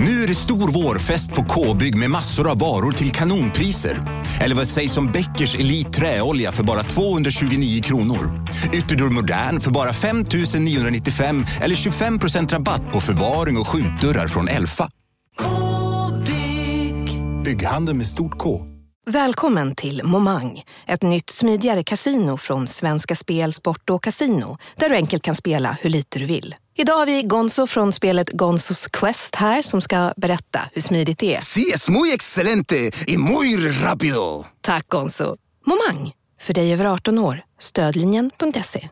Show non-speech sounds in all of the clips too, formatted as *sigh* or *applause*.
Nu är det stor vårfest på K-bygg med massor av varor till kanonpriser. Eller vad sägs om Bäckers Elite Träolja för bara 229 kronor? Ytterdörr Modern för bara 5 995 eller 25% rabatt på förvaring och skjutdörrar från Elfa. K-bygg. Bygghandel med stort K. Välkommen till Momang, ett nytt smidigare kasino från Svenska Spel, Sport och Casino där du enkelt kan spela hur lite du vill. Idag har vi Gonzo från spelet Gonzos Quest här som ska berätta hur smidigt det är. Sí, es muy excelente y muy rápido. Tack Gonzo. Momang, för dig över 18 år. Stödlinjen.se.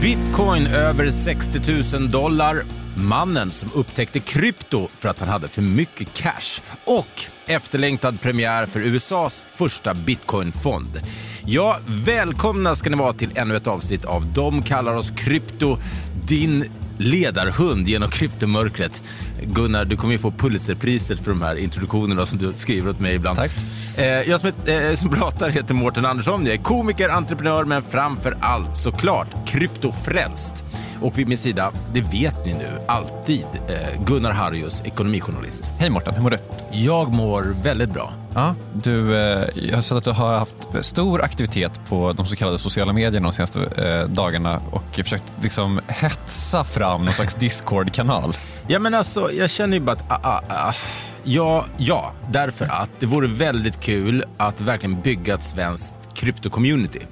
Bitcoin över 60 000 dollar. Mannen som upptäckte krypto för att han hade för mycket cash. Och efterlängtad premiär för USAs första bitcoinfond. Ja, välkomna ska ni vara till ännu ett avsnitt av De kallar oss krypto. Din ledarhund genom kryptomörkret. Gunnar, du kommer ju få Pulitzerpriset för de här introduktionerna som du skriver åt mig ibland. Tack. Eh, jag som, eh, som pratar heter Mårten Andersson. Jag är komiker, entreprenör, men framför allt såklart kryptofrälst. Och vid min sida, det vet ni nu, alltid eh, Gunnar Harrius, ekonomijournalist. Hej Mårten, hur mår du? Jag mår väldigt bra. Ja, du, eh, jag har sett att du har haft stor aktivitet på de så kallade sociala medierna de senaste eh, dagarna och försökt liksom hetsa fram någon slags Discord-kanal. Ja, men alltså, jag känner ju bara att... Ah, ah, ah. Ja, ja, därför att det vore väldigt kul att verkligen bygga ett svenskt krypto-community.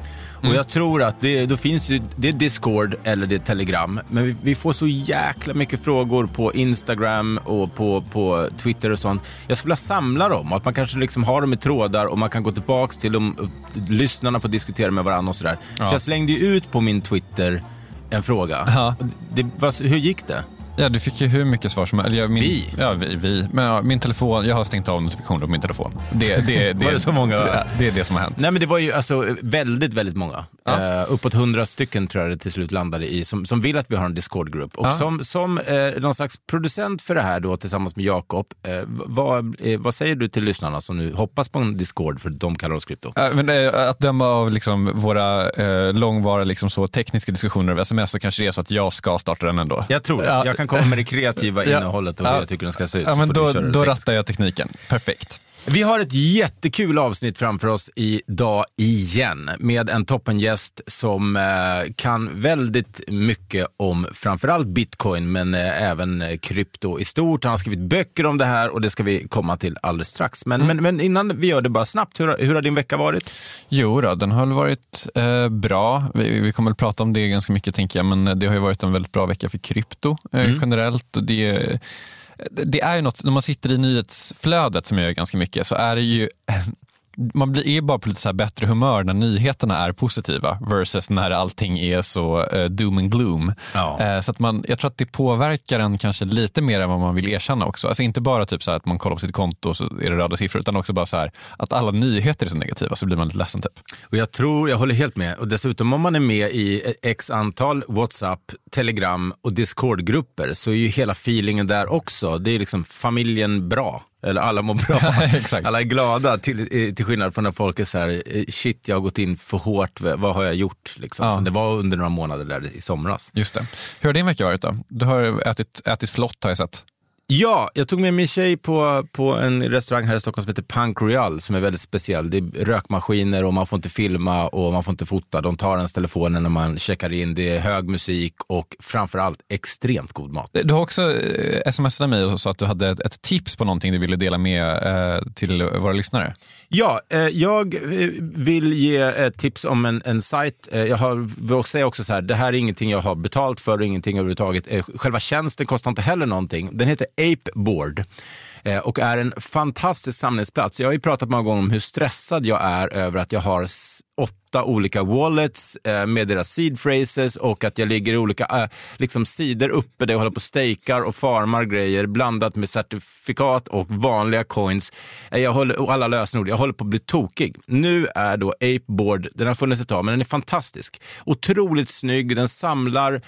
Och jag tror att det, då finns ju, det är Discord eller det är Telegram. Men vi, vi får så jäkla mycket frågor på Instagram och på, på Twitter och sånt. Jag skulle vilja samla dem att man kanske liksom har dem i trådar och man kan gå tillbaks till dem. och Lyssnarna får diskutera med varandra och sådär. Ja. Så jag slängde ju ut på min Twitter en fråga. Ja. Det, vad, hur gick det? Ja, du fick ju hur mycket svar som helst. Min, Vi? Ja, vi. vi. Men ja, min telefon, jag har stängt av notifikationer på min telefon. Det, det, *laughs* det, Var det så många? Det, det är det som har hänt. Nej men det var ju alltså väldigt, väldigt många. Ja. Eh, uppåt hundra stycken tror jag det till slut landade i som, som vill att vi har en Discord-grupp. Och Ja. som, som eh, någon slags producent för det här då tillsammans med Jakob, eh, vad, vad säger du till lyssnarna som nu hoppas på en Discord för de kallar oss krypto? Men, att döma av liksom våra eh, långvariga liksom så tekniska diskussioner över sms så kanske det är så att jag ska starta den ändå. Jag tror det. Ja. Jag kan komma med det kreativa innehållet och hur Ja. jag tycker den ska se ut. Ja, men då, då rattar jag tekniken. Perfekt. Vi har ett jättekul avsnitt framför oss idag igen med en toppengäst som eh, kan väldigt mycket om framförallt bitcoin men eh, även krypto i stort. Han har skrivit böcker om det här och det ska vi komma till alldeles strax. Men, men, men innan vi gör det bara snabbt, hur, har- hur har din vecka varit? Jo då, den har varit eh, bra. Vi, vi kommer väl prata om det ganska mycket tänker jag, men det har ju varit en väldigt bra vecka för krypto eh, generellt. Och det, det är ju något, när man sitter i nyhetsflödet som jag gör ganska mycket, så är det ju man blir är bara på lite så bättre humör när nyheterna är positiva versus när allting är så eh, doom and gloom. Ja. Eh, så att man, jag tror att det påverkar en kanske lite mer än vad man vill erkänna också. Alltså inte bara typ så att man kollar på sitt konto och så är det röda siffror, utan också bara så här att alla nyheter är så negativa så blir man lite ledsen typ. Och jag tror, jag håller helt med. Och dessutom om man är med i x antal WhatsApp, Telegram och Discord-grupper så är ju hela feelingen där också. Det är liksom familjen bra. Eller alla mår bra. *laughs* Alla är glada till, eh, till skillnad från när folk är så här, eh, shit jag har gått in för hårt, vad har jag gjort? Liksom. Ja. Så det var under några månader där i somras. Just det. Hur har din vecka varit då? Du har ätit, ätit flott har jag sett. Ja, jag tog med min tjej på, på en restaurang här i Stockholm som heter Punk Royal som är väldigt speciell. Det är rökmaskiner och man får inte filma och man får inte fota. De tar ens telefonen när man checkar in. Det är hög musik och framförallt extremt god mat. Du har också eh, smsat mig och sa att du hade ett, ett tips på någonting du ville dela med eh, till våra lyssnare. Ja, eh, jag eh, vill ge ett tips om en, en sajt. Eh, jag har, vill säga också så här, det här är ingenting jag har betalt för och ingenting överhuvudtaget. Eh, själva tjänsten kostar inte heller någonting. Den heter Apeboard. Eh, och är en fantastisk samlingsplats. Jag har ju pratat många gånger om hur stressad jag är över att jag har åtta olika wallets eh, med deras seed phrases och att jag ligger i olika eh, liksom sidor uppe där jag håller på och stakar och farmar grejer blandat med certifikat och vanliga coins. Jag håller, och alla lösenord. Jag håller på att bli tokig. Nu är då Apeboard, den har funnits ett tag, men den är fantastisk. Otroligt snygg, den samlar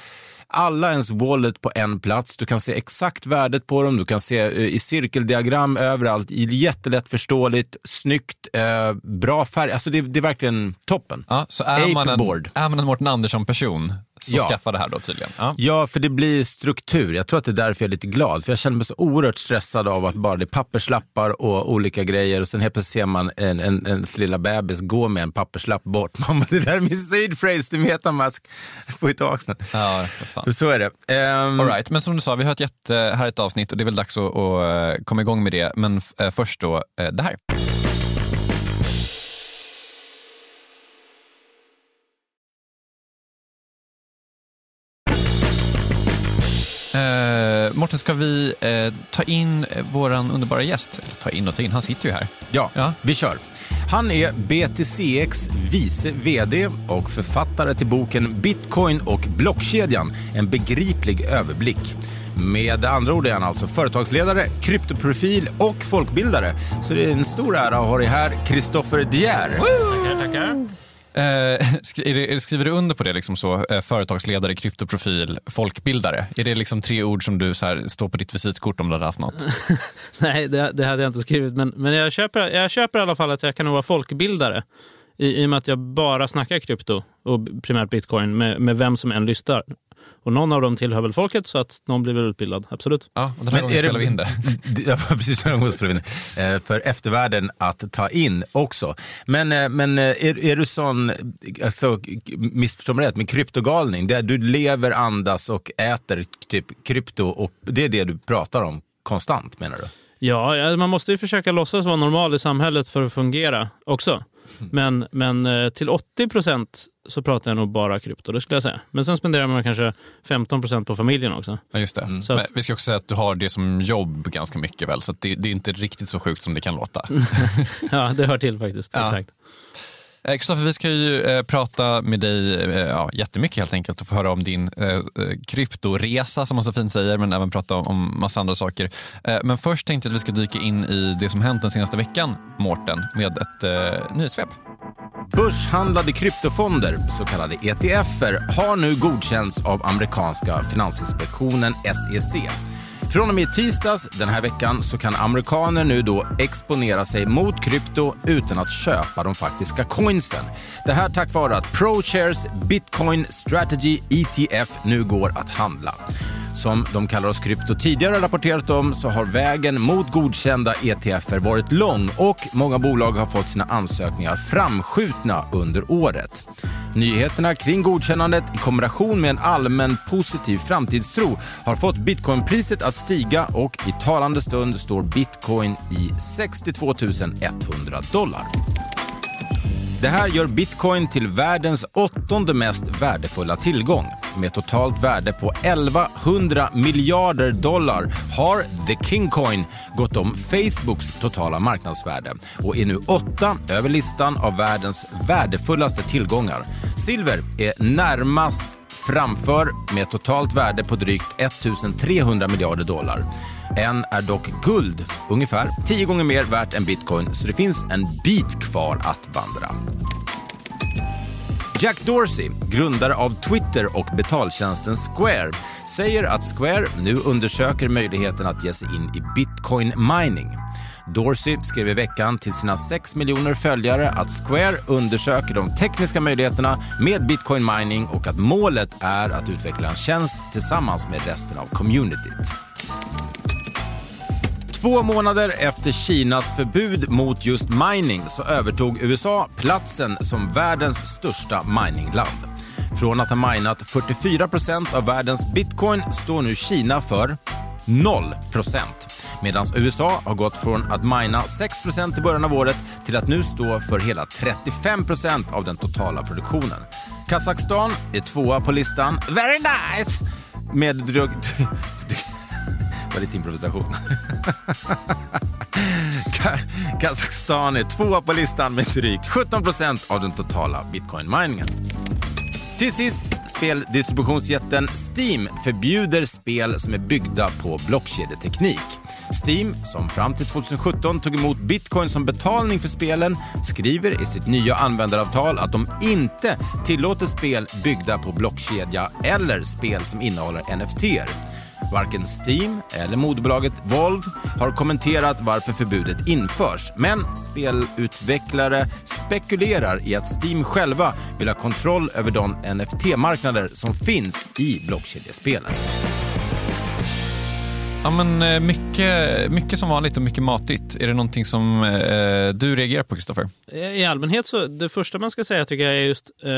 alla ens wallet på en plats. Du kan se exakt värdet på dem, du kan se eh, i cirkeldiagram överallt, jättelätt förståeligt, snyggt, eh, bra färg. Alltså det, det är verkligen toppen. Ja, så är man, en, är man en Mårten Andersson-person så Ja. skaffa det här då tydligen. Ja. Ja, för det blir struktur. Jag tror att det är därför jag är lite glad. För jag känner mig så oerhört stressad av att bara det är papperslappar och olika grejer och sen helt plötsligt ser man en, en, en lilla bebis gå med en papperslapp bort. *laughs* Mamma, det där är min seed phrase till metamask. Får ju tillbaka den. Ja, för. Så är det. Ehm, All right, men som du sa, vi har ett jättehärligt avsnitt och det är väl dags att, att eh, komma igång med det. Men eh, först då eh, det här. Mårten, ska vi eh, ta in eh, våran underbara gäst? Eller ta in och ta in, han sitter ju här. Ja, Ja. vi kör. Han är BTCX vice VD och författare till boken Bitcoin och blockkedjan, en begriplig överblick. Med andra ord är han alltså företagsledare, kryptoprofil och folkbildare. Så det är en stor ära att ha dig här, Christopher Dier. Tackar, tackar. Eh, *laughs* sk- skriver du under på det, liksom så, eh, företagsledare, kryptoprofil, folkbildare? Är det liksom tre ord som du så här, står på ditt visitkort om du hade haft något? *laughs* Nej, det, det hade jag inte skrivit. Men, men jag, köper, jag köper i alla fall att jag kan nog vara folkbildare. I, I och med att jag bara snackar krypto och primärt bitcoin med, med vem som än lyssnar. Och någon av dem tillhör väl folket så att någon blir väl utbildad, absolut. Ja, och den här gången spelar vi in det. *laughs* Ja, *laughs* precis. den här gången spelar vi in det. Eh, För eftervärlden att ta in också. Men, eh, men eh, är, är du sån, alltså, missförstå mig rätt, med kryptogalning, där du lever, andas och äter typ krypto och det är det du pratar om konstant menar du? Ja, ja, man måste ju försöka låtsas vara normal i samhället för att fungera också. Men, men eh, till 80 procent så pratar jag nog bara krypto, det skulle jag säga. Men sen spenderar man kanske 15 procent på familjen också. Ja, just det. Så att- vi ska också säga att du har det som jobb ganska mycket väl, så det, det är inte riktigt så sjukt som det kan låta. *laughs* Ja, det hör till faktiskt. Ja. Exakt. Eh, Kristoffer, vi ska ju eh, prata med dig eh, ja, jättemycket helt enkelt och få höra om din eh, eh, kryptoresa som man så fint säger, men även prata om, om massa andra saker. Eh, men först tänkte jag att vi ska dyka in i det som hänt den senaste veckan, Mårten, med ett eh, nyhetssvep. Börshandlade kryptofonder, så kallade ETFer, har nu godkänts av amerikanska finansinspektionen SEC. Från och med tisdags den här veckan så kan amerikaner nu då exponera sig mot krypto utan att köpa de faktiska coinsen. Det här tack vare att ProShares Bitcoin Strategy ETF nu går att handla. Som de kallar oss krypto tidigare rapporterat om så har vägen mot godkända ETFer varit lång och många bolag har fått sina ansökningar framskjutna under året. Nyheterna kring godkännandet i kombination med en allmän positiv framtidstro har fått bitcoinpriset att stiga och i talande stund står bitcoin i 62 100 dollar. Det här gör bitcoin till världens åttonde mest värdefulla tillgång. Med totalt värde på 1100 miljarder dollar har The Kingcoin gått om Facebooks totala marknadsvärde och är nu åtta över listan av världens värdefullaste tillgångar. Silver är närmast framför med ett totalt värde på drygt 1300 miljarder dollar. En är dock guld, ungefär 10 gånger mer värt än bitcoin, så det finns en bit kvar att vandra. Jack Dorsey, grundare av Twitter och betaltjänsten Square, säger att Square nu undersöker möjligheten att ge sig in i bitcoin mining. Dorsey skrev i veckan till sina 6 miljoner följare att Square undersöker de tekniska möjligheterna med bitcoin mining och att målet är att utveckla en tjänst tillsammans med resten av communityt. Två månader efter Kinas förbud mot just mining så övertog USA platsen som världens största miningland. Från att ha minat 44% av världens bitcoin står nu Kina för 0% medan USA har gått från att mina 6% i början av året till att nu stå för hela 35% av den totala produktionen. Kazakstan är tvåa på listan. Very nice! Med drygt... *laughs* släppa lite improvisation. *laughs* Kazakstan är tvåa på listan med drygt 17 procent av den totala bitcoin-miningen. Till sist, speldistributionsjätten Steam förbjuder spel som är byggda på blockkedjeteknik. Steam, som fram till 2017 tog emot bitcoin som betalning för spelen, skriver i sitt nya användaravtal att de inte tillåter spel byggda på blockkedja eller spel som innehåller NFT-er. Varken Steam eller moderbolaget Volve har kommenterat varför förbudet införs. Men spelutvecklare spekulerar i att Steam själva vill ha kontroll över de NFT-marknader som finns i blockkedjespelen. Ja, men eh, mycket, mycket som vanligt och mycket matigt. Är det någonting som eh, du reagerar på, Kristoffer? I allmänhet så, det första man ska säga tycker jag är just, eh,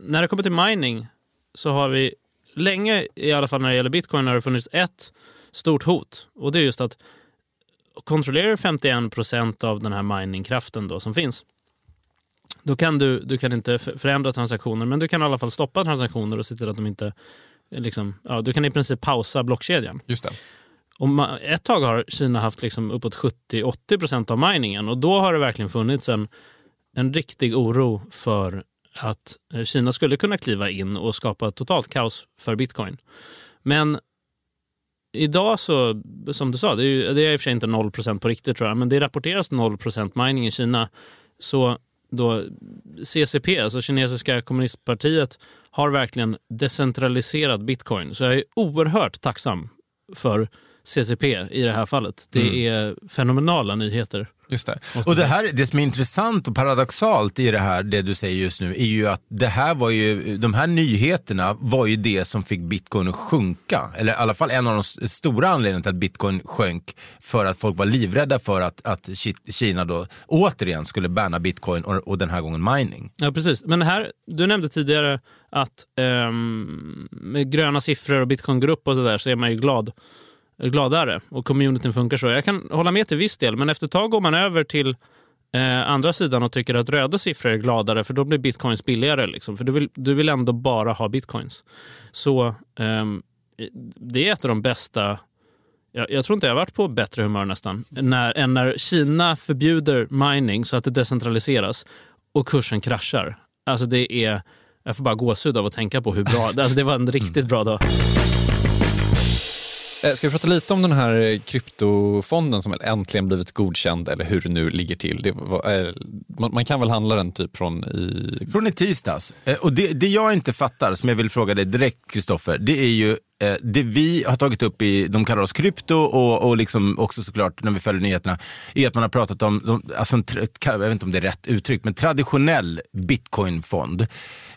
när det kommer till mining så har vi länge, i alla fall när det gäller bitcoin, har det funnits ett stort hot. Och det är just att kontrollerar du 51 procent av den här miningkraften då som finns, då kan du, du kan inte förändra transaktioner, men du kan i alla fall stoppa transaktioner och se till att de inte... Liksom, ja, du kan i princip pausa blockkedjan. Just det. Och ett tag har Kina haft liksom uppåt 70-80 procent av miningen och då har det verkligen funnits en, en riktig oro för att eh, Kina skulle kunna kliva in och skapa totalt kaos för bitcoin. Men idag så, som du sa, det är, ju, det är i och för sig inte 0% på riktigt tror jag, men det rapporteras 0% mining i Kina. Så då CCP, alltså kinesiska kommunistpartiet, har verkligen decentraliserat bitcoin. Så jag är oerhört tacksam för CCP i det här fallet. Det är fenomenala nyheter. Just det. Och det, här, det som är intressant och paradoxalt i det här, det du säger just nu, är ju att det här var ju, de här nyheterna var ju det som fick bitcoin att sjunka. Eller i alla fall en av de stora anledningarna till att bitcoin sjönk. För att folk var livrädda för att, att Ki- Kina då återigen skulle banna bitcoin och, och den här gången mining. Ja, precis. Men här, du nämnde tidigare att ehm, med gröna siffror och bitcoin går upp och så där så är man ju glad, gladare och communityn funkar så. Jag kan hålla med till viss del, men efter ett tag går man över till eh, andra sidan och tycker att röda siffror är gladare för då blir bitcoins billigare. Liksom. För du vill, du vill ändå bara ha bitcoins. Så ehm, det är ett av de bästa jag, jag tror inte jag har varit på bättre humör nästan, när, än när Kina förbjuder mining så att det decentraliseras och kursen kraschar. Alltså det är, jag får bara gåshud av att tänka på hur bra, alltså det var en riktigt bra dag. Eh, ska vi prata lite om den här eh, kryptofonden som äntligen blivit godkänd, eller hur det nu ligger till? Det var, eh, man, kan väl handla den typ från i... Från i tisdags. Och det, det jag inte fattar, som jag vill fråga dig direkt Kristoffer, det är ju det vi har tagit upp i, de kallar oss krypto och, och liksom också såklart när vi följer nyheterna, är att man har pratat om, de, alltså en, jag vet inte om det är rätt uttryck, men traditionell bitcoinfond.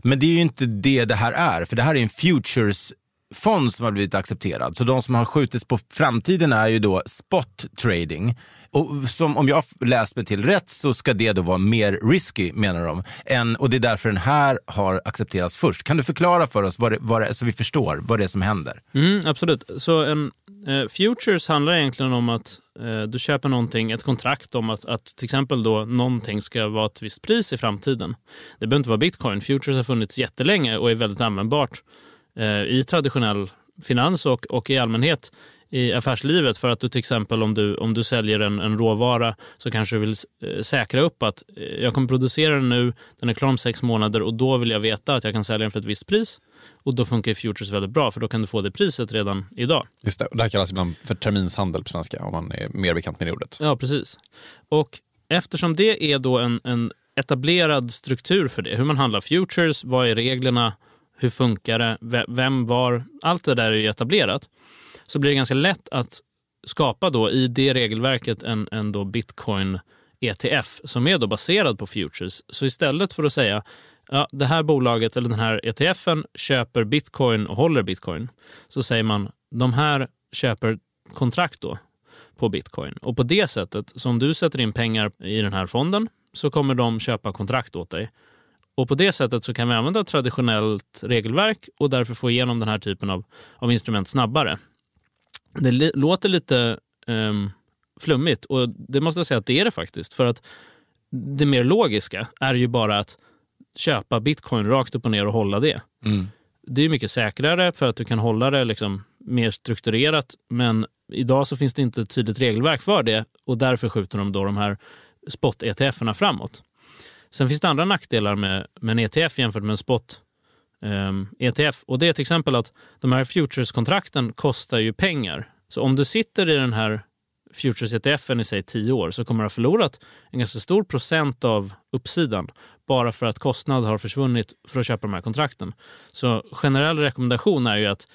Men det är ju inte det det här är, för det här är en futures fond som har blivit accepterad. Så de som har skjutits på framtiden är ju då spot trading. Och som, om jag har läst mig till rätt så ska det då vara mer risky menar de. Än, och det är därför den här har accepterats först. Kan du förklara för oss vad det, vad det, så vi förstår vad det är som händer? Mm, absolut. Så en eh, futures handlar egentligen om att eh, du köper någonting, ett kontrakt om att, att till exempel då någonting ska vara ett visst pris i framtiden. Det behöver inte vara bitcoin. Futures har funnits jättelänge och är väldigt användbart i traditionell finans och, och i allmänhet i affärslivet för att du till exempel om du, om du säljer en, en råvara så kanske du vill eh, säkra upp att eh, jag kommer producera den nu, den är klar om sex månader och då vill jag veta att jag kan sälja den för ett visst pris. Och då funkar futures väldigt bra för då kan du få det priset redan idag. Just det, och det här kallas ibland för terminshandel på svenska, om man är mer bekant med det ordet. Ja, precis. Och eftersom det är då en, en etablerad struktur för det, hur man handlar futures, vad är reglerna, hur funkar det, vem, var, allt det där är ju etablerat, så blir det ganska lätt att skapa då i det regelverket en, en då bitcoin ETF som är då baserad på futures. Så istället för att säga ja, det här bolaget eller den här ETFen köper bitcoin och håller bitcoin, så säger man de här köper kontrakt då på bitcoin. Och på det sättet, som om du sätter in pengar i den här fonden så kommer de köpa kontrakt åt dig. Och på det sättet så kan vi använda traditionellt regelverk och därför få igenom den här typen av, av instrument snabbare. Det li- låter lite ehm, flummigt och det måste jag säga att det är det faktiskt. För att det mer logiska är ju bara att köpa bitcoin rakt upp och ner och hålla det. Det är mycket säkrare för att du kan hålla det liksom mer strukturerat men idag så finns det inte ett tydligt regelverk för det och därför skjuter de då de här spot-ETFerna framåt. Sen finns det andra nackdelar med, med en ETF jämfört med en spot ehm, um, ETF. Och det är till exempel att de här futures-kontrakten kostar ju pengar. Så om du sitter i den här futures-ETFen i säg tio år så kommer du ha förlorat en ganska stor procent av uppsidan bara för att kostnad har försvunnit för att köpa de här kontrakten. Så generell rekommendation är ju att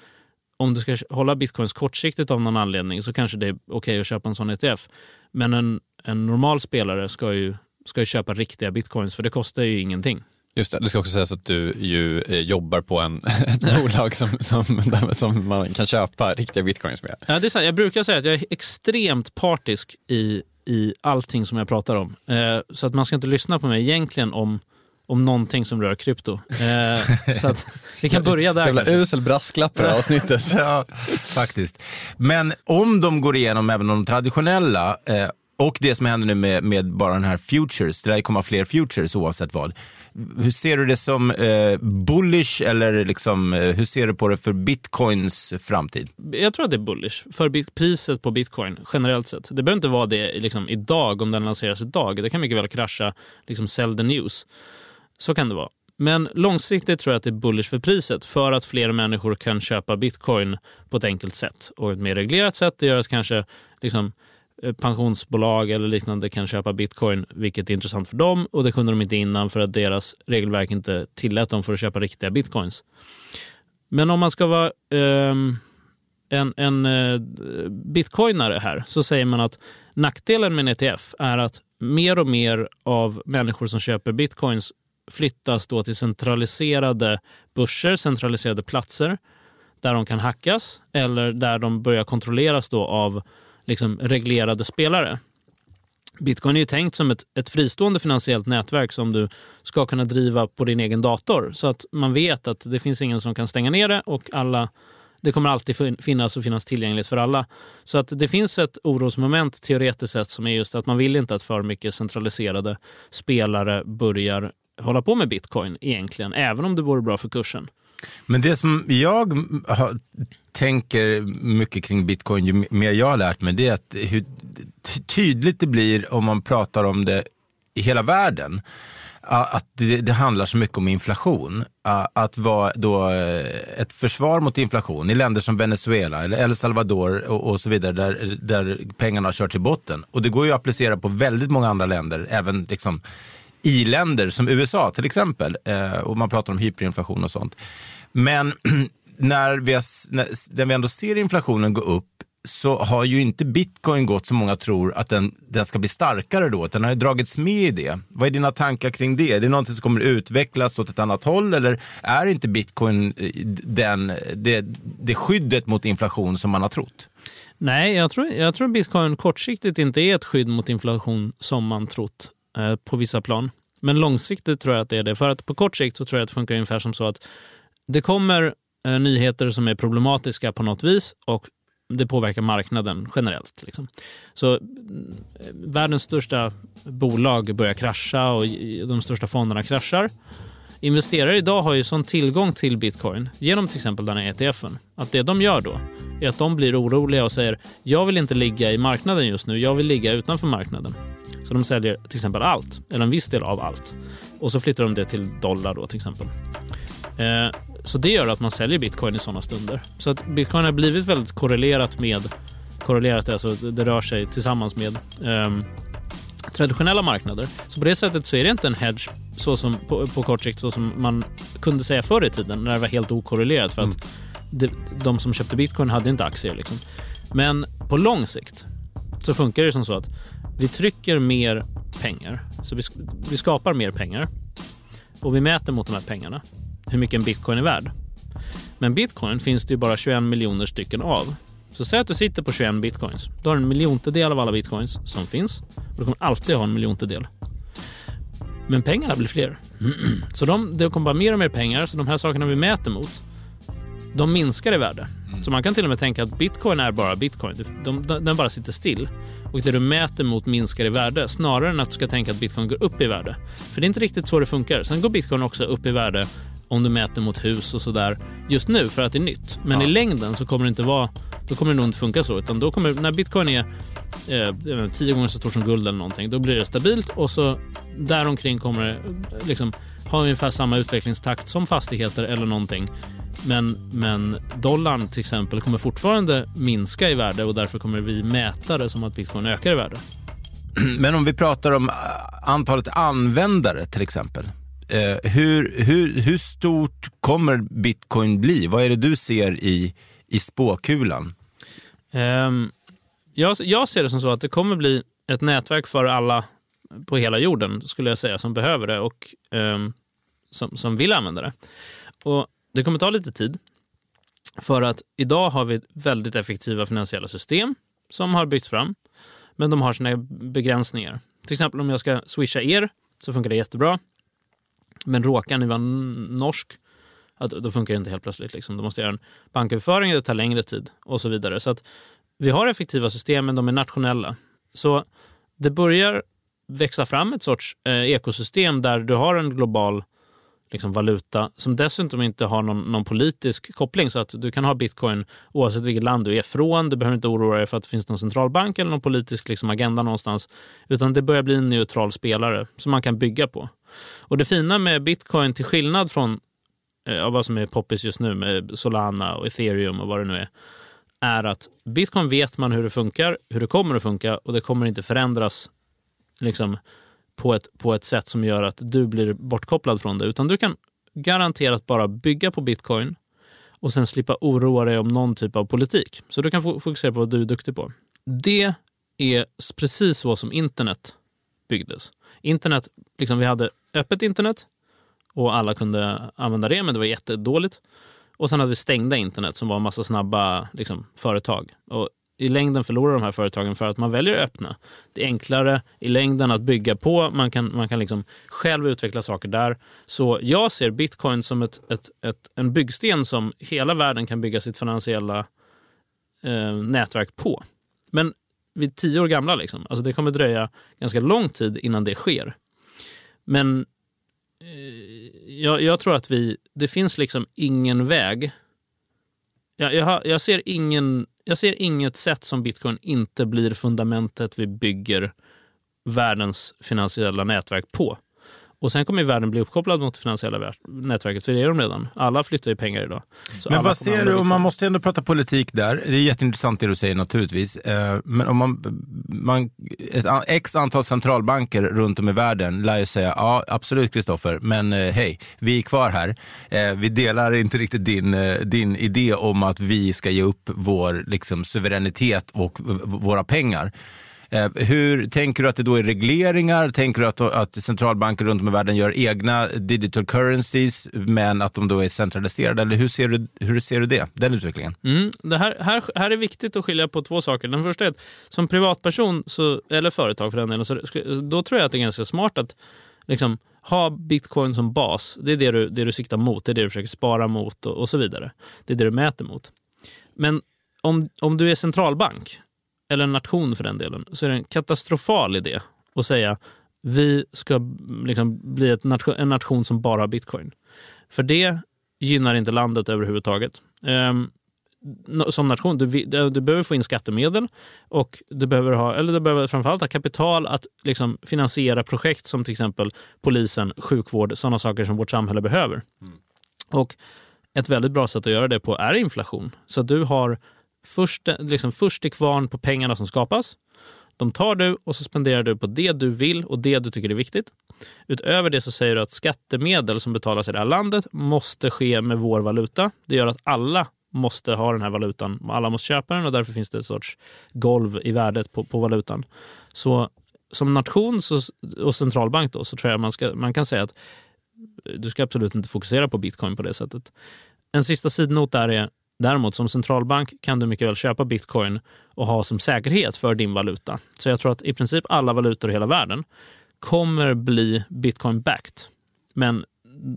om du ska hålla bitcoins kortsiktigt av någon anledning så kanske det är okej okay att köpa en sån ETF. Men en, en normal spelare ska ju, ska ju köpa riktiga bitcoins för det kostar ju ingenting. Just det, det ska också sägas att du ju eh, jobbar på en, *laughs* ett bolag som, som, som man kan köpa riktiga bitcoins med. Ja, det är sant. Jag brukar säga att jag är extremt partisk i, i allting som jag pratar om. Eh, så att man ska inte lyssna på mig egentligen om om någonting som rör krypto. Eh, så att vi kan börja där. Jävla usel brasklapp på det här avsnittet. *laughs* ja, faktiskt. Men om de går igenom även de traditionella eh, och det som händer nu med, med bara den här futures, det lär komma fler futures oavsett vad. Hur ser du det som eh, bullish eller liksom, eh, hur ser du på det för bitcoins framtid? Jag tror att det är bullish för priset på bitcoin generellt sett. Det behöver inte vara det liksom, idag om den lanseras idag. Det kan mycket väl krascha, liksom sell the news. Så kan det vara. Men långsiktigt tror jag att det är bullish för priset för att fler människor kan köpa bitcoin på ett enkelt sätt och ett mer reglerat sätt. Det gör att kanske liksom, Eh, pensionsbolag eller liknande kan köpa bitcoin, vilket är intressant för dem och det kunde de inte innan för att deras regelverk inte tillät dem för att köpa riktiga bitcoins. Men om man ska vara eh, en, en eh, bitcoinare här så säger man att nackdelen med en ETF är att mer och mer av människor som köper bitcoins flyttas då till centraliserade börser, centraliserade platser där de kan hackas eller där de börjar kontrolleras då av liksom reglerade spelare. Bitcoin är ju tänkt som ett, ett fristående finansiellt nätverk som du ska kunna driva på din egen dator. Så att man vet att det finns ingen som kan stänga ner det och alla, det kommer alltid finnas och finnas tillgängligt för alla. Så att det finns ett orosmoment teoretiskt sett som är just att man vill inte att för mycket centraliserade spelare börjar hålla på med bitcoin egentligen, även om det vore bra för kursen. Men det som jag har, tänker mycket kring bitcoin, ju mer jag har lärt mig, det är att hur tydligt det blir om man pratar om det i hela världen. Att det, det handlar så mycket om inflation. Att vara då eh, ett försvar mot inflation i länder som Venezuela eller El Salvador och, och så vidare där, där pengarna har kört till botten. Och det går ju att applicera på väldigt många andra länder, även liksom i-länder som USA till exempel. Eh, och man pratar om hyperinflation och sånt. Men *clears throat* när vi, har, när vi ändå ser inflationen gå upp så har ju inte bitcoin gått som många tror att den, den ska bli starkare då. Den har ju dragits med i det. Vad är dina tankar kring det? Är det någonting som kommer utvecklas åt ett annat håll eller är inte bitcoin eh, den, det, det skyddet mot inflation som man har trott? Nej, jag tror, jag tror bitcoin kortsiktigt inte är ett skydd mot inflation som man trott Eh, på vissa plan. Men långsiktigt tror jag att det är det. För att på kort sikt så tror jag att det funkar ungefär som så att det kommer eh, nyheter som är problematiska på något vis och det påverkar marknaden generellt. Liksom. Så eh, världens största bolag börjar krascha och de största fonderna kraschar. Investerare idag har ju sån tillgång till bitcoin genom till exempel den här ETFen att det de gör då är att de blir oroliga och säger jag vill inte ligga i marknaden just nu, jag vill ligga utanför marknaden. Så de säljer till exempel allt, eller en viss del av allt. Och så flyttar de det till dollar då till exempel. Eh, så det gör att man säljer bitcoin i sådana stunder. Så att bitcoin har blivit väldigt korrelerat med, korrelerat alltså det rör sig tillsammans med eh, traditionella marknader. Så på det sättet så är det inte en hedge så som, på, på kort sikt så som man kunde säga förr i tiden när det var helt okorrelerat för att mm. det, de som köpte bitcoin hade inte aktier. Liksom. Men på lång sikt så funkar det som så att vi trycker mer pengar. Så vi, vi skapar mer pengar och vi mäter mot de här pengarna hur mycket en bitcoin är värd. Men bitcoin finns det ju bara 21 miljoner stycken av. Så säg att du sitter på 21 bitcoins. Du har en miljontedel av alla bitcoins som finns och du kommer alltid ha en miljontedel. Men pengarna blir fler. *clears throat* Så de, det kommer bara mer och mer pengar, så de här sakerna vi mäter mot, de minskar i värde. Mm. Så man kan till och med tänka att bitcoin är bara bitcoin. De, de, den bara sitter still. Och det du mäter mot minskar i värde snarare än att du ska tänka att bitcoin går upp i värde. För det är inte riktigt så det funkar. Sen går bitcoin också upp i värde om du mäter mot hus och sådär just nu för att det är nytt. Men ja. i längden så kommer det inte vara då kommer det nog inte funka så. Utan då kommer, när bitcoin är eh, tio gånger så stort som guld eller någonting, då blir det stabilt och så däromkring kommer det liksom, ha ungefär samma utvecklingstakt som fastigheter eller någonting. Men, men dollarn till exempel kommer fortfarande minska i värde och därför kommer vi mäta det som att bitcoin ökar i värde. *clears throat* Men om vi pratar om äh, antalet användare till exempel. Eh, hur, hur, hur stort kommer bitcoin bli? Vad är det du ser i, i spåkulan? Um, jag, jag ser det som så att det kommer bli ett nätverk för alla på hela jorden, skulle jag säga, som behöver det och um, som, som vill använda det. Och det kommer ta lite tid. För att idag har vi väldigt effektiva finansiella system som har byggts fram. Men de har sina begränsningar. Till exempel om jag ska swisha er så funkar det jättebra. Men råkar ni vara norsk, då funkar det inte helt plötsligt. Liksom. Då måste jag göra en banköverföring, det tar längre tid och så vidare. Så att vi har effektiva system, men de är nationella. Så det börjar växa fram ett sorts eh, ekosystem där du har en global liksom, valuta som dessutom inte har någon, någon, politisk koppling. Så att du kan ha bitcoin oavsett vilket land du är från. Du behöver inte oroa dig för att det finns någon centralbank eller någon politisk liksom, agenda någonstans. Utan det börjar bli en neutral spelare som man kan bygga på. Och det fina med bitcoin, till skillnad från eh, vad som är poppis just nu med Solana och ethereum och vad det nu är, är att bitcoin vet man hur det funkar, hur det kommer att funka och det kommer inte förändras liksom, på ett, på ett sätt som gör att du blir bortkopplad från det. Utan du kan garanterat bara bygga på bitcoin och sen slippa oroa dig om någon typ av politik. Så du kan fokusera på vad du är duktig på. Det är precis så som internet byggdes. Internet, liksom vi hade öppet internet och alla kunde använda det, men det var jättedåligt. Och sen hade vi stängda internet som var en massa snabba liksom, företag. Och i längden förlorar de här företagen för att man väljer att öppna. Det är enklare i längden att bygga på. Man kan, man kan liksom själv utveckla saker där. Så jag ser bitcoin som ett, ett, ett en byggsten som hela världen kan bygga sitt finansiella eh, nätverk på. Men vi är tio år gamla. Liksom. Alltså det kommer dröja ganska lång tid innan det sker. Men eh, jag, jag, tror att vi, det finns liksom ingen väg. Jag, jag, jag ser ingen jag ser inget sätt som bitcoin inte blir fundamentet vi bygger världens finansiella nätverk på. Och sen kommer världen bli uppkopplad mot det finansiella nätverket, för det är de redan. Alla flyttar ju pengar idag. Så men vad ser du, och man måste ändå prata politik där, det är jätteintressant det du säger naturligtvis, eh, men om man, man ett x antal centralbanker runt om i världen lär ju säga, ja absolut Kristoffer, men eh, hej, vi är kvar här. Eh, vi delar inte riktigt din, din idé om att vi ska ge upp vår liksom, suveränitet och våra pengar. Eh, hur tänker du att det då är regleringar? Tänker du att, att centralbanker runt om i världen gör egna digital currencies men att de då är centraliserade? Eller hur ser du, hur ser du det, den utvecklingen? Mm, det här, här, här är viktigt att skilja på två saker. Den första är att som privatperson, så, eller företag för den delen, så, då tror jag att det är ganska smart att liksom, ha bitcoin som bas. Det är det du, det du siktar mot, det är det du försöker spara mot och, och så vidare. Det är det du mäter mot. Men om, om du är centralbank, eller en nation för den delen, så är det en katastrofal idé att säga vi ska liksom bli nation, en nation som bara har bitcoin. För det gynnar inte landet överhuvudtaget. Um, som nation, du, du, behöver få in skattemedel och du behöver, ha, eller du behöver framförallt ha kapital att liksom finansiera projekt som till exempel polisen, sjukvård, sådana saker som vårt samhälle behöver. Mm. Och Ett väldigt bra sätt att göra det på är inflation. Så du har först, liksom först till kvarn på pengarna som skapas. De tar du och så spenderar du på det du vill och det du tycker är viktigt. Utöver det så säger du att skattemedel som betalas i det här landet måste ske med vår valuta. Det gör att alla måste ha den här valutan. Alla måste köpa den och därför finns det ett sorts golv i värdet på, på valutan. Så som nation så, och centralbank då, så tror jag man, ska, man kan säga att du ska absolut inte fokusera på bitcoin på det sättet. En sista sidnot där är Däremot som centralbank kan du mycket väl köpa bitcoin och ha som säkerhet för din valuta. Så jag tror att i princip alla valutor i hela världen kommer bli bitcoin-backed. Men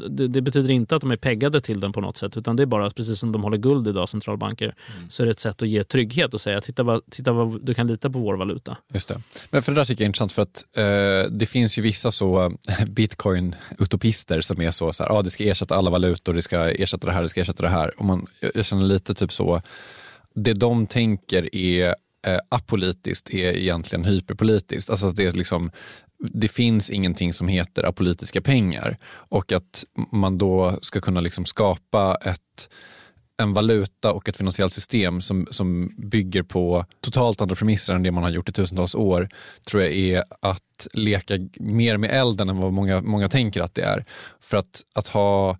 det, det, betyder inte att de är peggade till den på något sätt, utan det är bara precis som de håller guld idag, centralbanker, mm. så är det ett sätt att ge trygghet och säga titta vad, titta vad du kan lita på vår valuta. Just det. Men för det där tycker jag är intressant för att eh, det finns ju vissa så *laughs* bitcoin-utopister som är så, så här, ah, det ska ersätta alla valutor, det ska ersätta det här, det ska ersätta det här. Och man, jag känner lite typ så det de tänker är eh, apolitiskt är egentligen hyperpolitiskt. Alltså det, är liksom, det finns ingenting som heter apolitiska pengar och att man då ska kunna liksom skapa ett en valuta och ett finansiellt system som, som bygger på totalt andra premisser än det man har gjort i tusentals år tror jag är att leka mer med elden än vad många, många tänker att det är. För att, att ha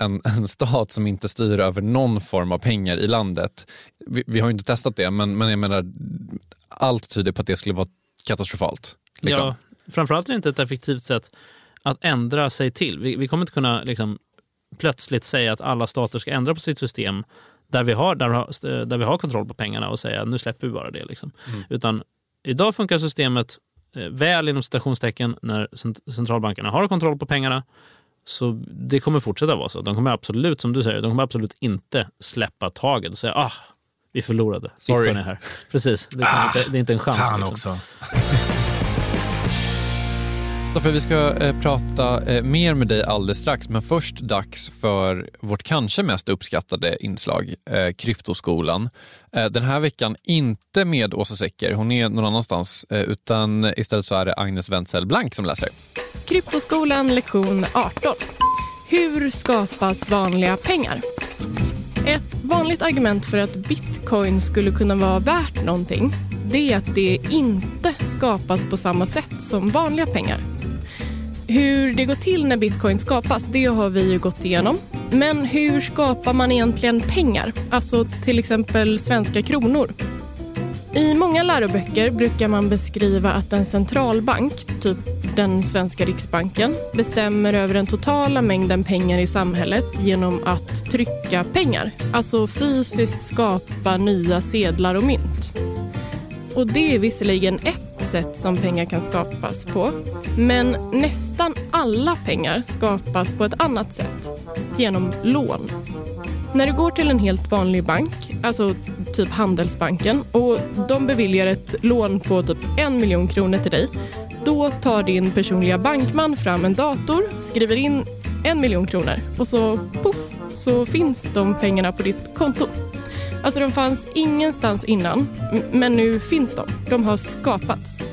en, *laughs* en stat som inte styr över någon form av pengar i landet. Vi, vi har inte testat det, men, men jag menar, allt tyder på att det skulle vara katastrofalt. Liksom. Ja, framförallt är det inte ett effektivt sätt att ändra sig till. Vi, vi kommer inte kunna liksom, plötsligt säga att alla stater ska ändra på sitt system där vi har, där, där vi har kontroll på pengarna och säga nu släpper vi bara det. Liksom. Mm. Utan idag funkar systemet eh, väl inom citationstecken när centralbankerna har kontroll på pengarna. Så det kommer fortsätta vara så. De kommer absolut, som du säger, de kommer absolut inte släppa taget och säga ah, vi förlorade. Sorry. Bitcoin är här. Precis, det, ah, inte, det är inte en chans. Fan liksom. också. För vi ska eh, prata eh, mer med dig alldeles strax, men först dags för vårt kanske mest uppskattade inslag, eh, Kryptoskolan. Eh, den här veckan inte med Åsa Secker, hon är någon annanstans, eh, utan istället så är det Agnes Wenzel Blank som läser. Kryptoskolan lektion 18. Hur skapas vanliga pengar? Ett vanligt argument för att bitcoin skulle kunna vara värt någonting det är att det inte skapas på samma sätt som vanliga pengar. Hur det går till när bitcoin skapas, det har vi ju gått igenom. Men hur skapar man egentligen pengar? Alltså till exempel svenska kronor. I många läroböcker brukar man beskriva att en centralbank, typ den svenska riksbanken, bestämmer över den totala mängden pengar i samhället genom att trycka pengar. Alltså fysiskt skapa nya sedlar och mynt. Och det är visserligen ett sätt som pengar kan skapas på. Men nästan alla pengar skapas på ett annat sätt, genom lån. När du går till en helt vanlig bank, alltså typ Handelsbanken och de beviljar ett lån på typ en miljon kronor till dig då tar din personliga bankman fram en dator, skriver in en miljon kronor och så poff så finns de pengarna på ditt konto. Alltså de fanns ingenstans innan, men nu finns de. De har skapats.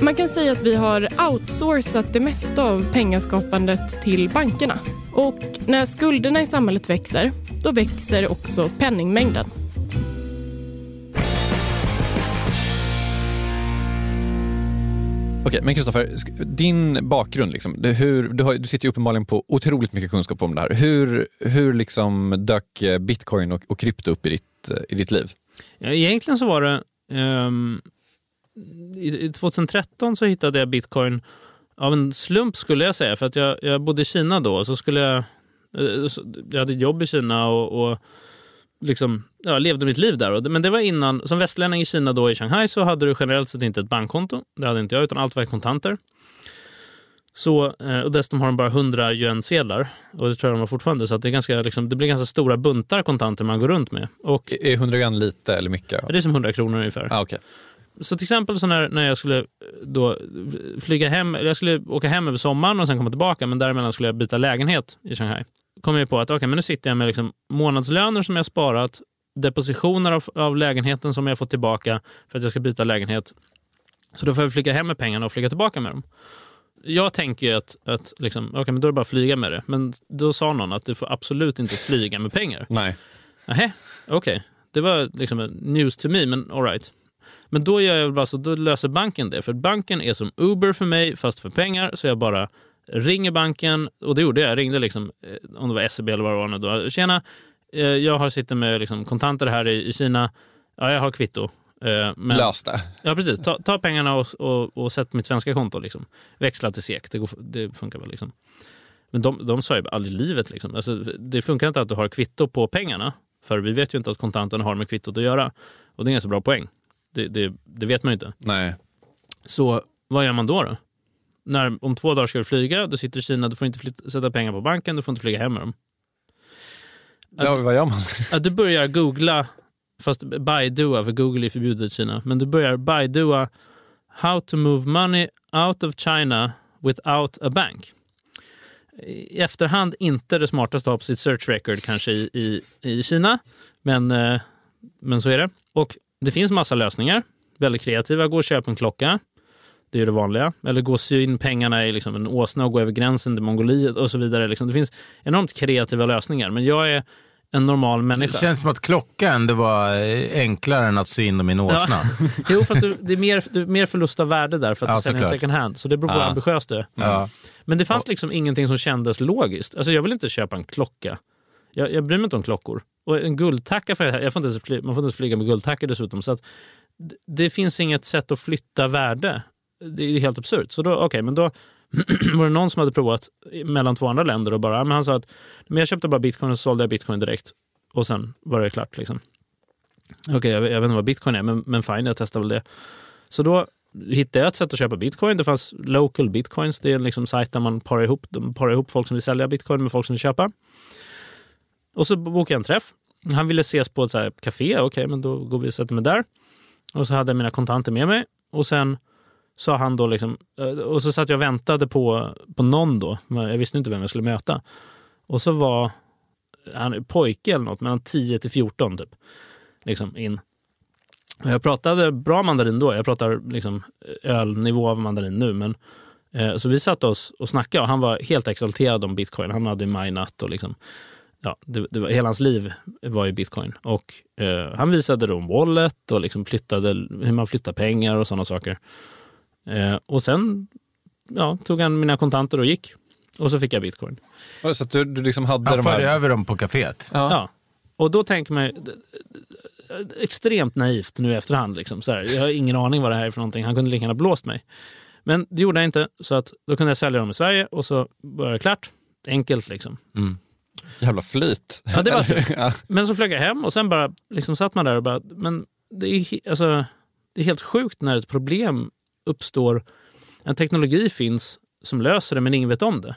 Man kan säga att vi har outsourcat det mesta av pengaskapandet till bankerna. Och när skulderna i samhället växer, då växer också penningmängden. Okej, men Kristoffer, din bakgrund, liksom, hur, du, har, du sitter ju uppenbarligen på otroligt mycket kunskap om det här. Hur, hur liksom dök eh, bitcoin och, och krypto upp i ditt, eh, i ditt liv? Ja, egentligen så var det... Um, i, 2013 så hittade jag bitcoin av en slump skulle jag säga. För att jag, jag bodde i Kina då. Så skulle jag, eh, jag hade jobb i Kina och, och liksom, ja, levde mitt liv där. Men det var innan, som västlänning i Kina då i Shanghai så hade du generellt sett inte ett bankkonto. Det hade inte jag, utan allt var kontanter. Så, eh, och dessutom har de bara 100 yuan-sedlar. Och det tror jag de har fortfarande. Så det, är ganska, liksom, det blir ganska stora buntar kontanter man går runt med. Och, är 100 yuan lite eller mycket? Det är som 100 kronor ungefär. Ah, okay. Så till exempel så när, när jag skulle då flyga hem, eller jag skulle åka hem över sommaren och sen komma tillbaka, men däremellan skulle jag byta lägenhet i Shanghai kom jag på att okay, men nu sitter jag med liksom månadslöner som jag sparat, depositioner av, av lägenheten som jag fått tillbaka för att jag ska byta lägenhet. Så då får jag flyga hem med pengarna och flyga tillbaka med dem. Jag tänker att, att liksom, okay, men då är det bara att flyga med det. Men då sa någon att du får absolut inte flyga med pengar. Nej. okej. Okay. Det var liksom news to me, men alright. Men då, gör jag bara så, då löser banken det. För banken är som Uber för mig, fast för pengar. Så jag bara ringer banken, och det gjorde jag. Jag ringde liksom, eh, om det var SEB eller vad det var nu då. Tjena, eh, jag har sitter med liksom kontanter här i, Kina. Ja, jag har kvitto. Eh, men, Lös det. Ja, precis. Ta, ta pengarna och, och, och sätt mitt svenska konto. Liksom. Växla till SEK, det, går, det funkar väl. Liksom. Men de, de sa ju aldrig i livet. Liksom. Alltså, det funkar inte att du har kvitto på pengarna. För vi vet ju inte att kontanterna har med kvittot att göra. Och det är en ganska bra poäng. Det, det, det vet man ju inte. Nej. Så vad gör man då? då? När, om två dagar ska du flyga, du sitter i Kina, du får inte flytta, sätta pengar på banken, du får inte flyga hem med dem. Att, ja, vad gör man? *laughs* att du börjar googla, fast Baidua, för Google är förbjudet i Kina, men du börjar Baidua How to move money out of China without a bank. I efterhand inte det smartaste att ha på sitt search record kanske i, i, i Kina, men eh, men så är det. Och det finns massa lösningar. Väldigt kreativa. Gå och köp en klocka. Det är det vanliga. Eller gå och sy in pengarna i liksom en åsna och gå över gränsen till Mongoliet och så vidare. Liksom. Det finns enormt kreativa lösningar. Men jag är en normal människa. Det känns som att klockan det var enklare än att sy in dem i en åsna. Ja. *laughs* jo, fast du, det är mer, du, mer förlust av värde där för att Ja, du säljer second hand. Så det beror på hur Ja. ambitiös du är. Ja. Men det fanns liksom ingenting som kändes logiskt. Alltså jag vill inte köpa en klocka. Jag, jag bryr mig inte om klockor. Och en guldtacka, för jag får inte ens fly, man får inte ens flyga med guldtackor dessutom. Så att det, det finns inget sätt att flytta värde. Det är helt absurt. Så då, okej, men då *clears throat* var det någon som hade provat mellan två andra länder och bara, ja, men han sa att men jag köpte bara bitcoin och så sålde jag bitcoin direkt. Och sen var det klart. Liksom. Okej, jag, jag vet inte vad bitcoin är, men, men fine, jag testar väl det. Så då hittade jag ett sätt att köpa bitcoin. Det fanns local bitcoins. Det är en liksom sajt där man parar ihop, parar ihop folk som vill sälja bitcoin med folk som vill köpa. Och så bokade jag en träff. Han ville ses på ett så här café. Okej, men då går vi och sätter mig där. Och så hade jag mina kontanter med mig. Och sen sa han då liksom, eh, och så satt jag och väntade på, på någon då. Jag visste inte vem jag skulle möta. Och så var han pojke eller något, mellan 10 till 14 typ. Liksom in. Och jag pratade bra mandarin då. Jag pratar liksom ölnivå av mandarin nu. Men, eh, så vi satte oss och snackade och han var helt exalterad om bitcoin. Han hade minat och liksom, ja, det, det var, hela hans liv var ju bitcoin. Och eh, han visade då en wallet och liksom flyttade, hur man flyttar pengar och sådana saker. Eh, och sen ja, tog han mina kontanter och gick. Och så fick jag bitcoin. Så att du, du liksom hade Han de förde här... över dem på kaféet. Ja. Ja. Och då tänker man extremt naivt nu i efterhand. Liksom. Så här, jag har ingen aning vad det här är för någonting. Han kunde lika gärna blåst mig. Men det gjorde jag inte, så att då kunde jag sälja dem i Sverige och så var det klart. Enkelt liksom. Jävla flyt. Ja, det var tur. *laughs* ja. Men så flög jag hem och sen bara liksom satt man där och bara, men det är, alltså, det är helt sjukt när ett problem uppstår. En teknologi finns som löser det men ingen vet om det.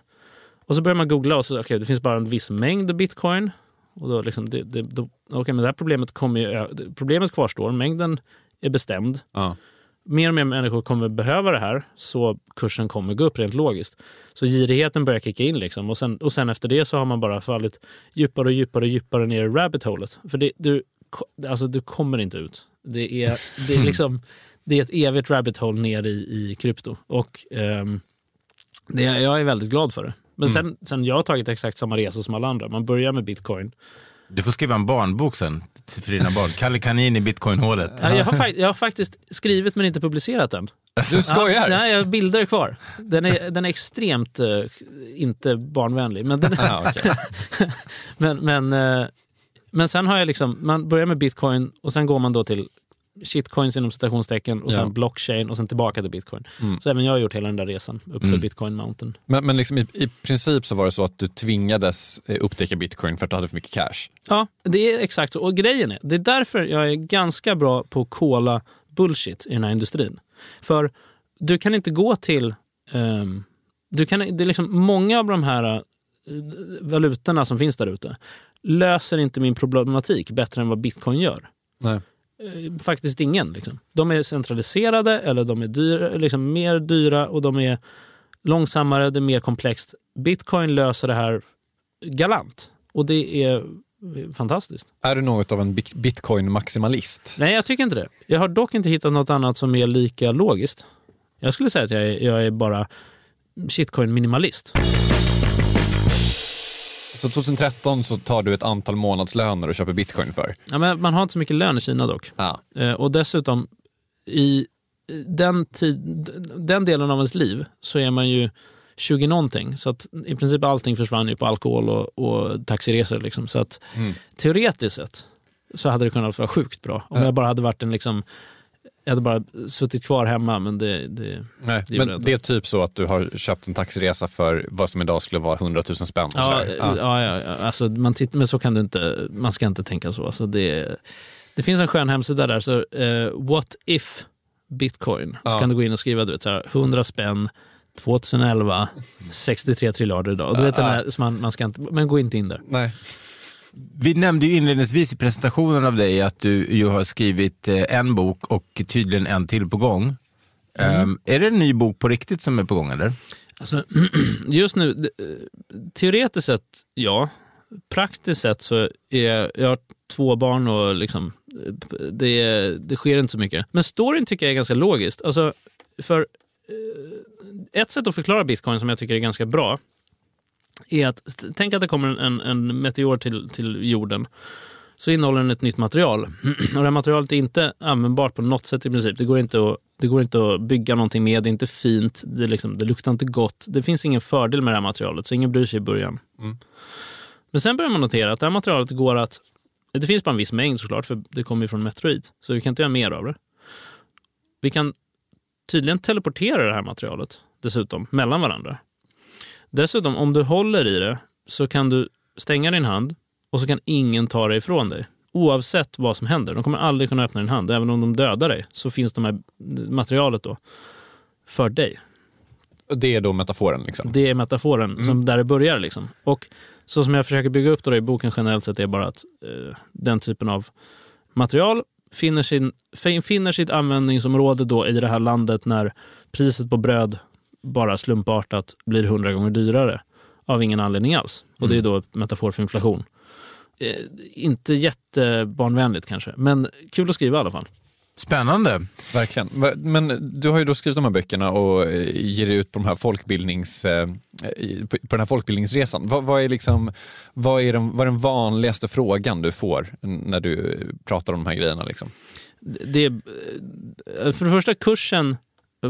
Och så börjar man googla och så, okay, det finns bara en viss mängd bitcoin. Och då liksom, det, det, då, okay, men det här problemet, kommer ju, problemet kvarstår, mängden är bestämd. Ja. Mer och mer människor kommer behöva det här så kursen kommer gå upp rent logiskt. Så girigheten börjar kicka in liksom. och, sen, och sen efter det så har man bara fallit djupare och djupare och djupare ner i rabbit holet. För det, du, alltså, du kommer inte ut. Det är, det är, *laughs* liksom, det är ett evigt rabbit hole ner i, i krypto. Och ehm, det, jag är väldigt glad för det. Men sen, sen jag har tagit exakt samma resa som alla andra. Man börjar med bitcoin. Du får skriva en barnbok sen för dina barn. Kalle Kanin i bitcoinhålet. Ja, Jag har, jag har faktiskt skrivit men inte publicerat den. Du skojar? Ja, jag har bilder kvar. Den är, den är extremt eh, inte barnvänlig. Men, den, *laughs* Ja, okej. *laughs* men, men, eh, men sen har jag liksom, man börjar med bitcoin och sen går man då till shitcoins inom citationstecken och sen Ja. blockchain och sen tillbaka till bitcoin. Mm. Så även jag har gjort hela den där resan upp för Mm. bitcoin mountain. Men, men liksom i, i princip så var det så att du tvingades eh, upptäcka bitcoin för att du hade för mycket cash. Ja, det är exakt så. Och grejen är, det är därför jag är ganska bra på att kola bullshit i den här industrin. För du kan inte gå till... ehm, du kan, det är liksom många av de här eh, valutorna som finns där ute löser inte min problematik bättre än vad bitcoin gör. Nej. Eh, Faktiskt ingen. Liksom. De är centraliserade eller de är dyra, liksom mer dyra och de är långsammare, det är mer komplext. Bitcoin löser det här galant och det är fantastiskt. Är du något av en bit- bitcoin-maximalist? Nej, jag tycker inte det. Jag har dock inte hittat något annat som är lika logiskt. Jag skulle säga att jag är, jag är bara shitcoin-minimalist. Så 2013 så tar du ett antal månadslöner och köper bitcoin för? Ja, men man har inte så mycket lön i Kina dock. Ja. Eh, och dessutom, i den, tid, den delen av ens liv så är man ju 20 någonting. Så att i princip allting försvann ju på alkohol och, och taxiresor. Liksom. Så att Mm. teoretiskt sett så hade det kunnat vara sjukt bra. Om Ja. jag bara hade varit en liksom, jag hade bara suttit kvar hemma. Men det, det, Nej, Det men inte. det är typ så att du har köpt en taxiresa för vad som idag skulle vara 100 000 spänn. och Ja, ja. Ja, ja, Alltså, man tittar, men så kan du inte, man ska inte tänka så. Alltså, det, det finns en skön hemsida där, så eh, What if Bitcoin? Så Ja. kan du gå in och skriva du vet, så här, 100 spänn 2011, 63 triljarder idag. Du vet, den här, så man, man ska inte, men gå inte in där. Nej. Vi nämnde ju inledningsvis i presentationen av dig att du ju har skrivit eh, en bok och tydligen en till på gång. Ehm, är det en ny bok på riktigt som är på gång eller? Alltså, *clears throat* just nu, eh, teoretiskt sett ja. praktiskt sett så är jag har två barn och liksom, det, det sker inte så mycket. Men storyn tycker jag är ganska logiskt. Alltså, för eh, ett sätt att förklara bitcoin som jag tycker är ganska bra är att tänk att det kommer en, en meteor till, till jorden så innehåller den ett nytt material. *clears throat* Och det här materialet är inte användbart på något sätt i princip. Det går inte att, det går inte att bygga någonting med, det är inte fint, det, liksom, det luktar inte gott. Det finns ingen fördel med det här materialet, så ingen bryr sig i början. Mm. Men sen börjar man notera att det här materialet går att... Det finns bara en viss mängd såklart, för det kommer ju från meteorit. Så vi kan inte göra mer av det. Vi kan tydligen teleportera det här materialet dessutom, mellan varandra. Dessutom, om du håller i det så kan du stänga din hand och så kan ingen ta det ifrån dig. Oavsett vad som händer. De kommer aldrig kunna öppna din hand. Även om de dödar dig så finns de här materialet då för dig. Det är då metaforen? Liksom. Det är metaforen mm. som där det börjar. Liksom. Och så som jag försöker bygga upp det i boken generellt sett är bara att eh, den typen av material finner, sin, finner sitt användningsområde då i det här landet när priset på bröd bara slumpartat blir hundra gånger dyrare av ingen anledning alls. Och det är mm. då metafor för inflation. Eh, inte jättebarnvänligt kanske, men kul att skriva i alla fall. Spännande. Verkligen. Men du har ju då skrivit de här böckerna och eh, ger dig ut på, de här folkbildnings, eh, på den här folkbildningsresan. Vad, vad, är liksom, vad, är den, vad är den vanligaste frågan du får när du pratar om de här grejerna? Liksom? Det, för det första, kursen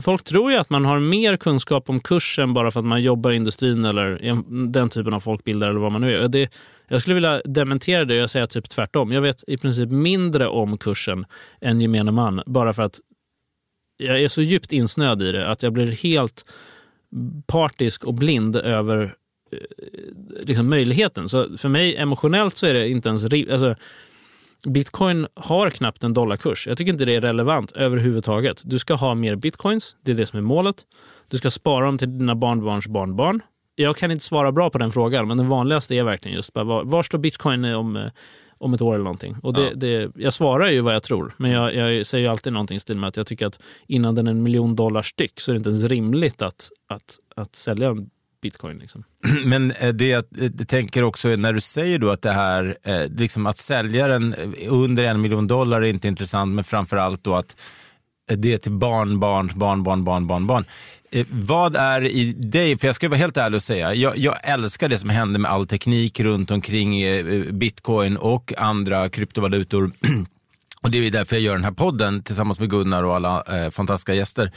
Folk tror ju att man har mer kunskap om kursen bara för att man jobbar i industrin eller den typen av folkbildare eller vad man nu är. Det, jag skulle vilja dementera det och säga typ tvärtom. Jag vet i princip mindre om kursen än gemene man bara för att jag är så djupt insnöad i det att jag blir helt partisk och blind över eh, liksom, möjligheten. Så för mig emotionellt så är det inte ens... Alltså, Bitcoin har knappt en dollarkurs. Jag tycker inte det är relevant överhuvudtaget. Du ska ha mer bitcoins, det är det som är målet. Du ska spara dem till dina barnbarns barnbarn. Jag kan inte svara bra på den frågan, men den vanligaste är verkligen just var, var står bitcoin om, eh, om ett år eller någonting? Och det, ja. det, jag svarar ju vad jag tror, men jag, jag säger alltid någonting i stil med att jag tycker att innan den är en miljon dollar styck så är det inte ens rimligt att, att, att sälja bitcoin. Liksom. *clears throat* Men eh, det jag eh, tänker också när du säger då att det här, eh, liksom att sälja den under en miljon dollar är inte intressant, men framförallt då att det är till barn, barn, barn, barn, barn, barn, barn. Eh, vad är i dig, för jag ska vara helt ärlig och säga, jag, jag älskar det som händer med all teknik runt omkring eh, bitcoin och andra kryptovalutor. *clears throat* och det är därför jag gör den här podden tillsammans med Gunnar och alla eh, fantastiska gäster.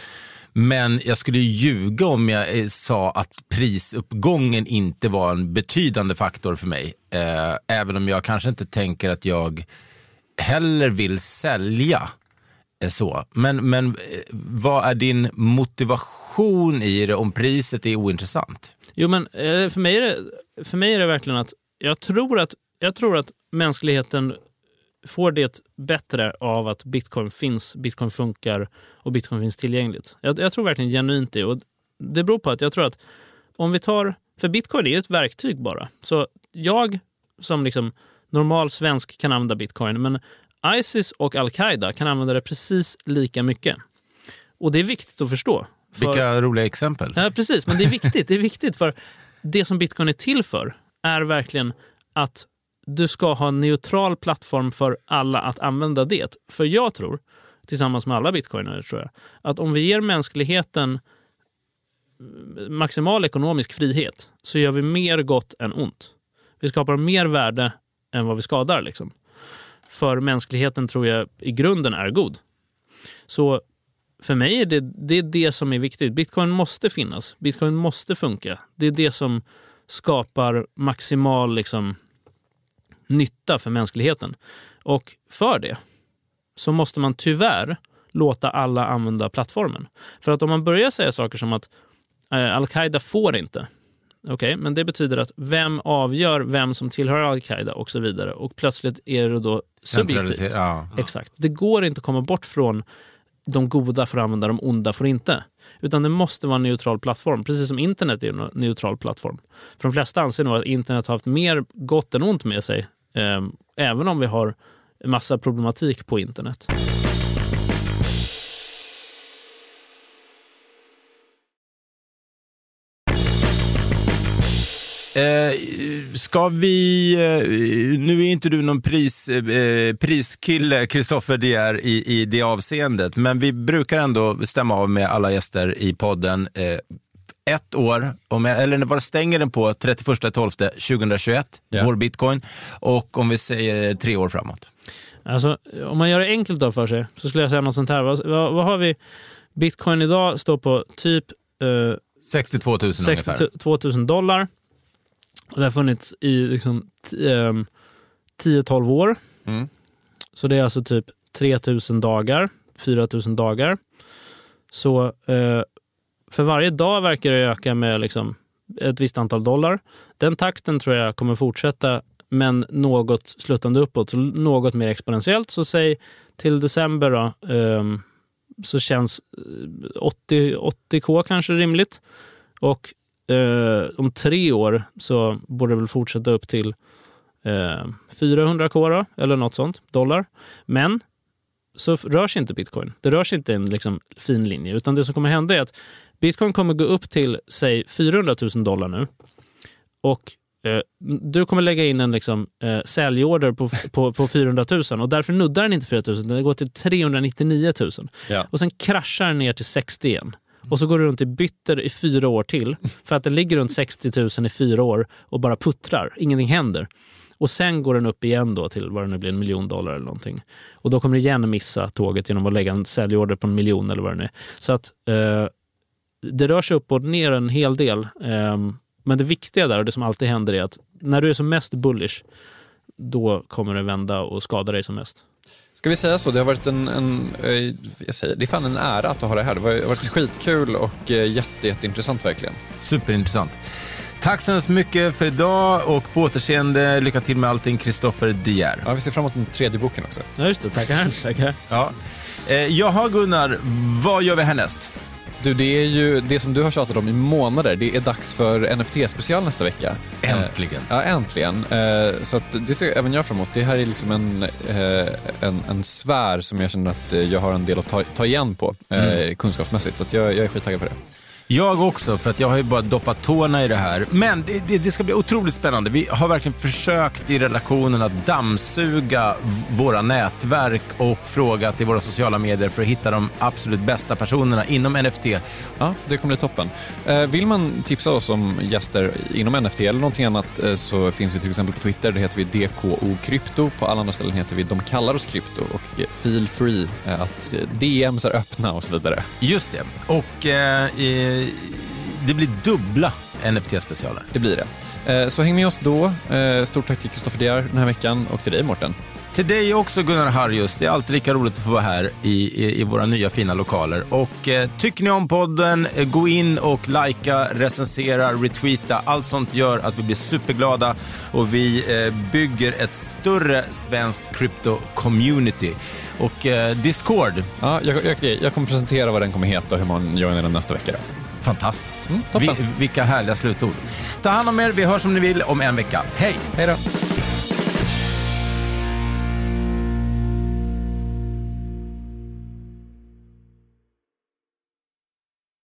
Men jag skulle ljuga om jag eh, sa att prisuppgången inte var en betydande faktor för mig. Eh, även om jag kanske inte tänker att jag heller vill sälja eh, så. Men, men eh, vad är din motivation i det om priset är ointressant? Jo, men eh, för mig är det, för mig är det verkligen att jag tror att, jag tror att mänskligheten får det bättre av att bitcoin finns, bitcoin funkar och bitcoin finns tillgängligt. Jag, jag tror verkligen genuint det. Och det beror på att jag tror att om vi tar, för bitcoin är ett verktyg bara. Så jag som liksom normal svensk kan använda bitcoin, men Isis och al-Qaida kan använda det precis lika mycket. Och det är viktigt att förstå. För... Vilka roliga exempel. Ja, precis, men det är viktigt. Det är viktigt för det som bitcoin är till för är verkligen att du ska ha en neutral plattform för alla att använda det. För jag tror, tillsammans med alla bitcoinare, tror jag, att om vi ger mänskligheten maximal ekonomisk frihet så gör vi mer gott än ont. Vi skapar mer värde än vad vi skadar. Liksom för mänskligheten tror jag i grunden är god. Så för mig är det, det är det som är viktigt. Bitcoin måste finnas. Bitcoin måste funka. Det är det som skapar maximal liksom, nytta för mänskligheten. Och för det så måste man tyvärr låta alla använda plattformen. För att om man börjar säga saker som att eh, al-Qaida får inte, Okej, okay, men det betyder att vem avgör vem som tillhör al-Qaida och så vidare. Och plötsligt är det då subjektivt. Ja. Exakt. Det går inte att komma bort från de goda får använda, de onda får inte. Utan det måste vara en neutral plattform, precis som internet är en neutral plattform. För de flesta anser nog att internet har haft mer gott än ont med sig, Ehm, även om vi har massa problematik på internet. Eh, ska vi, eh, nu är inte du någon pris, eh, priskille, Kristoffer De Geer, i, i det avseendet, men vi brukar ändå stämma av med alla gäster i podden. Eh, ett år, om jag, eller vad stänger den på 31.12.2021, Ja. vår bitcoin, och om vi säger tre år framåt. Alltså, om man gör det enkelt då för sig så skulle jag säga något sånt här. Vad, vad, har vi? Bitcoin idag står på typ eh, 62 000 ungefär. 62 000 dollar. Och det har funnits i liksom, ehm, 10-12 år. Mm. Så det är alltså typ 3 000 dagar, 4 000 dagar. Så eh, för varje dag verkar det öka med liksom ett visst antal dollar. Den takten tror jag kommer fortsätta, men något sluttande uppåt. Så något mer exponentiellt. Så säg till december då, ehm, så känns eh, 80, 80k kanske rimligt. Och eh, om tre år så borde det väl fortsätta upp till eh, 400k då, eller något sånt, dollar. Men så rör sig inte bitcoin. Det rör sig inte en liksom, fin linje, utan det som kommer hända är att bitcoin kommer gå upp till, säg 400 000 dollar nu. Och eh, du kommer lägga in en liksom, eh, säljorder på, på, på 400 000 och därför nuddar den inte 400 000, den går till 399 000. Ja. Och sen kraschar den ner till 60 igen. Och så går du runt i bytter i fyra år till. För att den ligger runt 60 000 i fyra år och bara puttrar. Ingenting händer. Och sen går den upp igen då till vad det nu blir, en miljon dollar eller någonting. Och då kommer du igen missa tåget genom att lägga en säljorder på en miljon eller vad det nu är. Så att eh, det rör sig upp och ner en hel del. Ehm, men det viktiga där och det som alltid händer är att när du är som mest bullish, då kommer det vända och skada dig som mest. Ska vi säga så? Det har varit en, en eh, jag säger, det är fan en ära att ha det här. Det har varit skitkul och eh, jätte, jätteintressant verkligen. Superintressant. Tack så hemskt mycket för idag och på återseende. Lycka till med allting, Kristoffer De Geer. Ja, vi ser fram emot den tredje boken också. Ja, just det. Tackar. *laughs* tackar. Ja. Eh, jaha Gunnar, vad gör vi härnäst? Du, det är ju det som du har tjatat om i månader. Det är dags för NFT-special nästa vecka. Äntligen. Eh, ja, äntligen. Eh, så det ser även jag fram emot. Det här är liksom en, eh, en, en sfär som jag känner att jag har en del att ta, ta igen på eh, kunskapsmässigt. Så jag, jag är skittaggad på det. Jag också, för att jag har ju bara doppat tårna i det här. Men det, det, det ska bli otroligt spännande. Vi har verkligen försökt i redaktionen att dammsuga våra nätverk och frågat i våra sociala medier för att hitta de absolut bästa personerna inom NFT. Ja, det kommer bli toppen. Eh, vill man tipsa oss om gäster inom NFT eller någonting annat eh, så finns vi till exempel på Twitter. Där heter vi DKO Krypto. På alla andra ställen heter vi De kallar oss krypto. Och eh, feel free att DMs är öppna och så vidare. Just det. Och eh, eh, det blir dubbla NFT-specialer. Det blir det. Eh, så häng med oss då. Eh, stort tack till Kristoffer Diar den här veckan och till dig Mårten. Till dig också Gunnar Harjus. Det är alltid lika roligt att få vara här i, i, i våra nya fina lokaler. Och eh, tycker ni om podden, eh, gå in och likea, recensera, retweeta. Allt sånt gör att vi blir superglada och vi eh, bygger ett större svenskt crypto-community. Och eh, Discord, Ja, jag, jag, jag kommer presentera vad den kommer heta och hur man joinar den nästa vecka. Då. Fantastiskt. Mm. Vi, vilka härliga slutord. Ta hand om er, vi hörs om ni vill om en vecka. Hej! Hej då!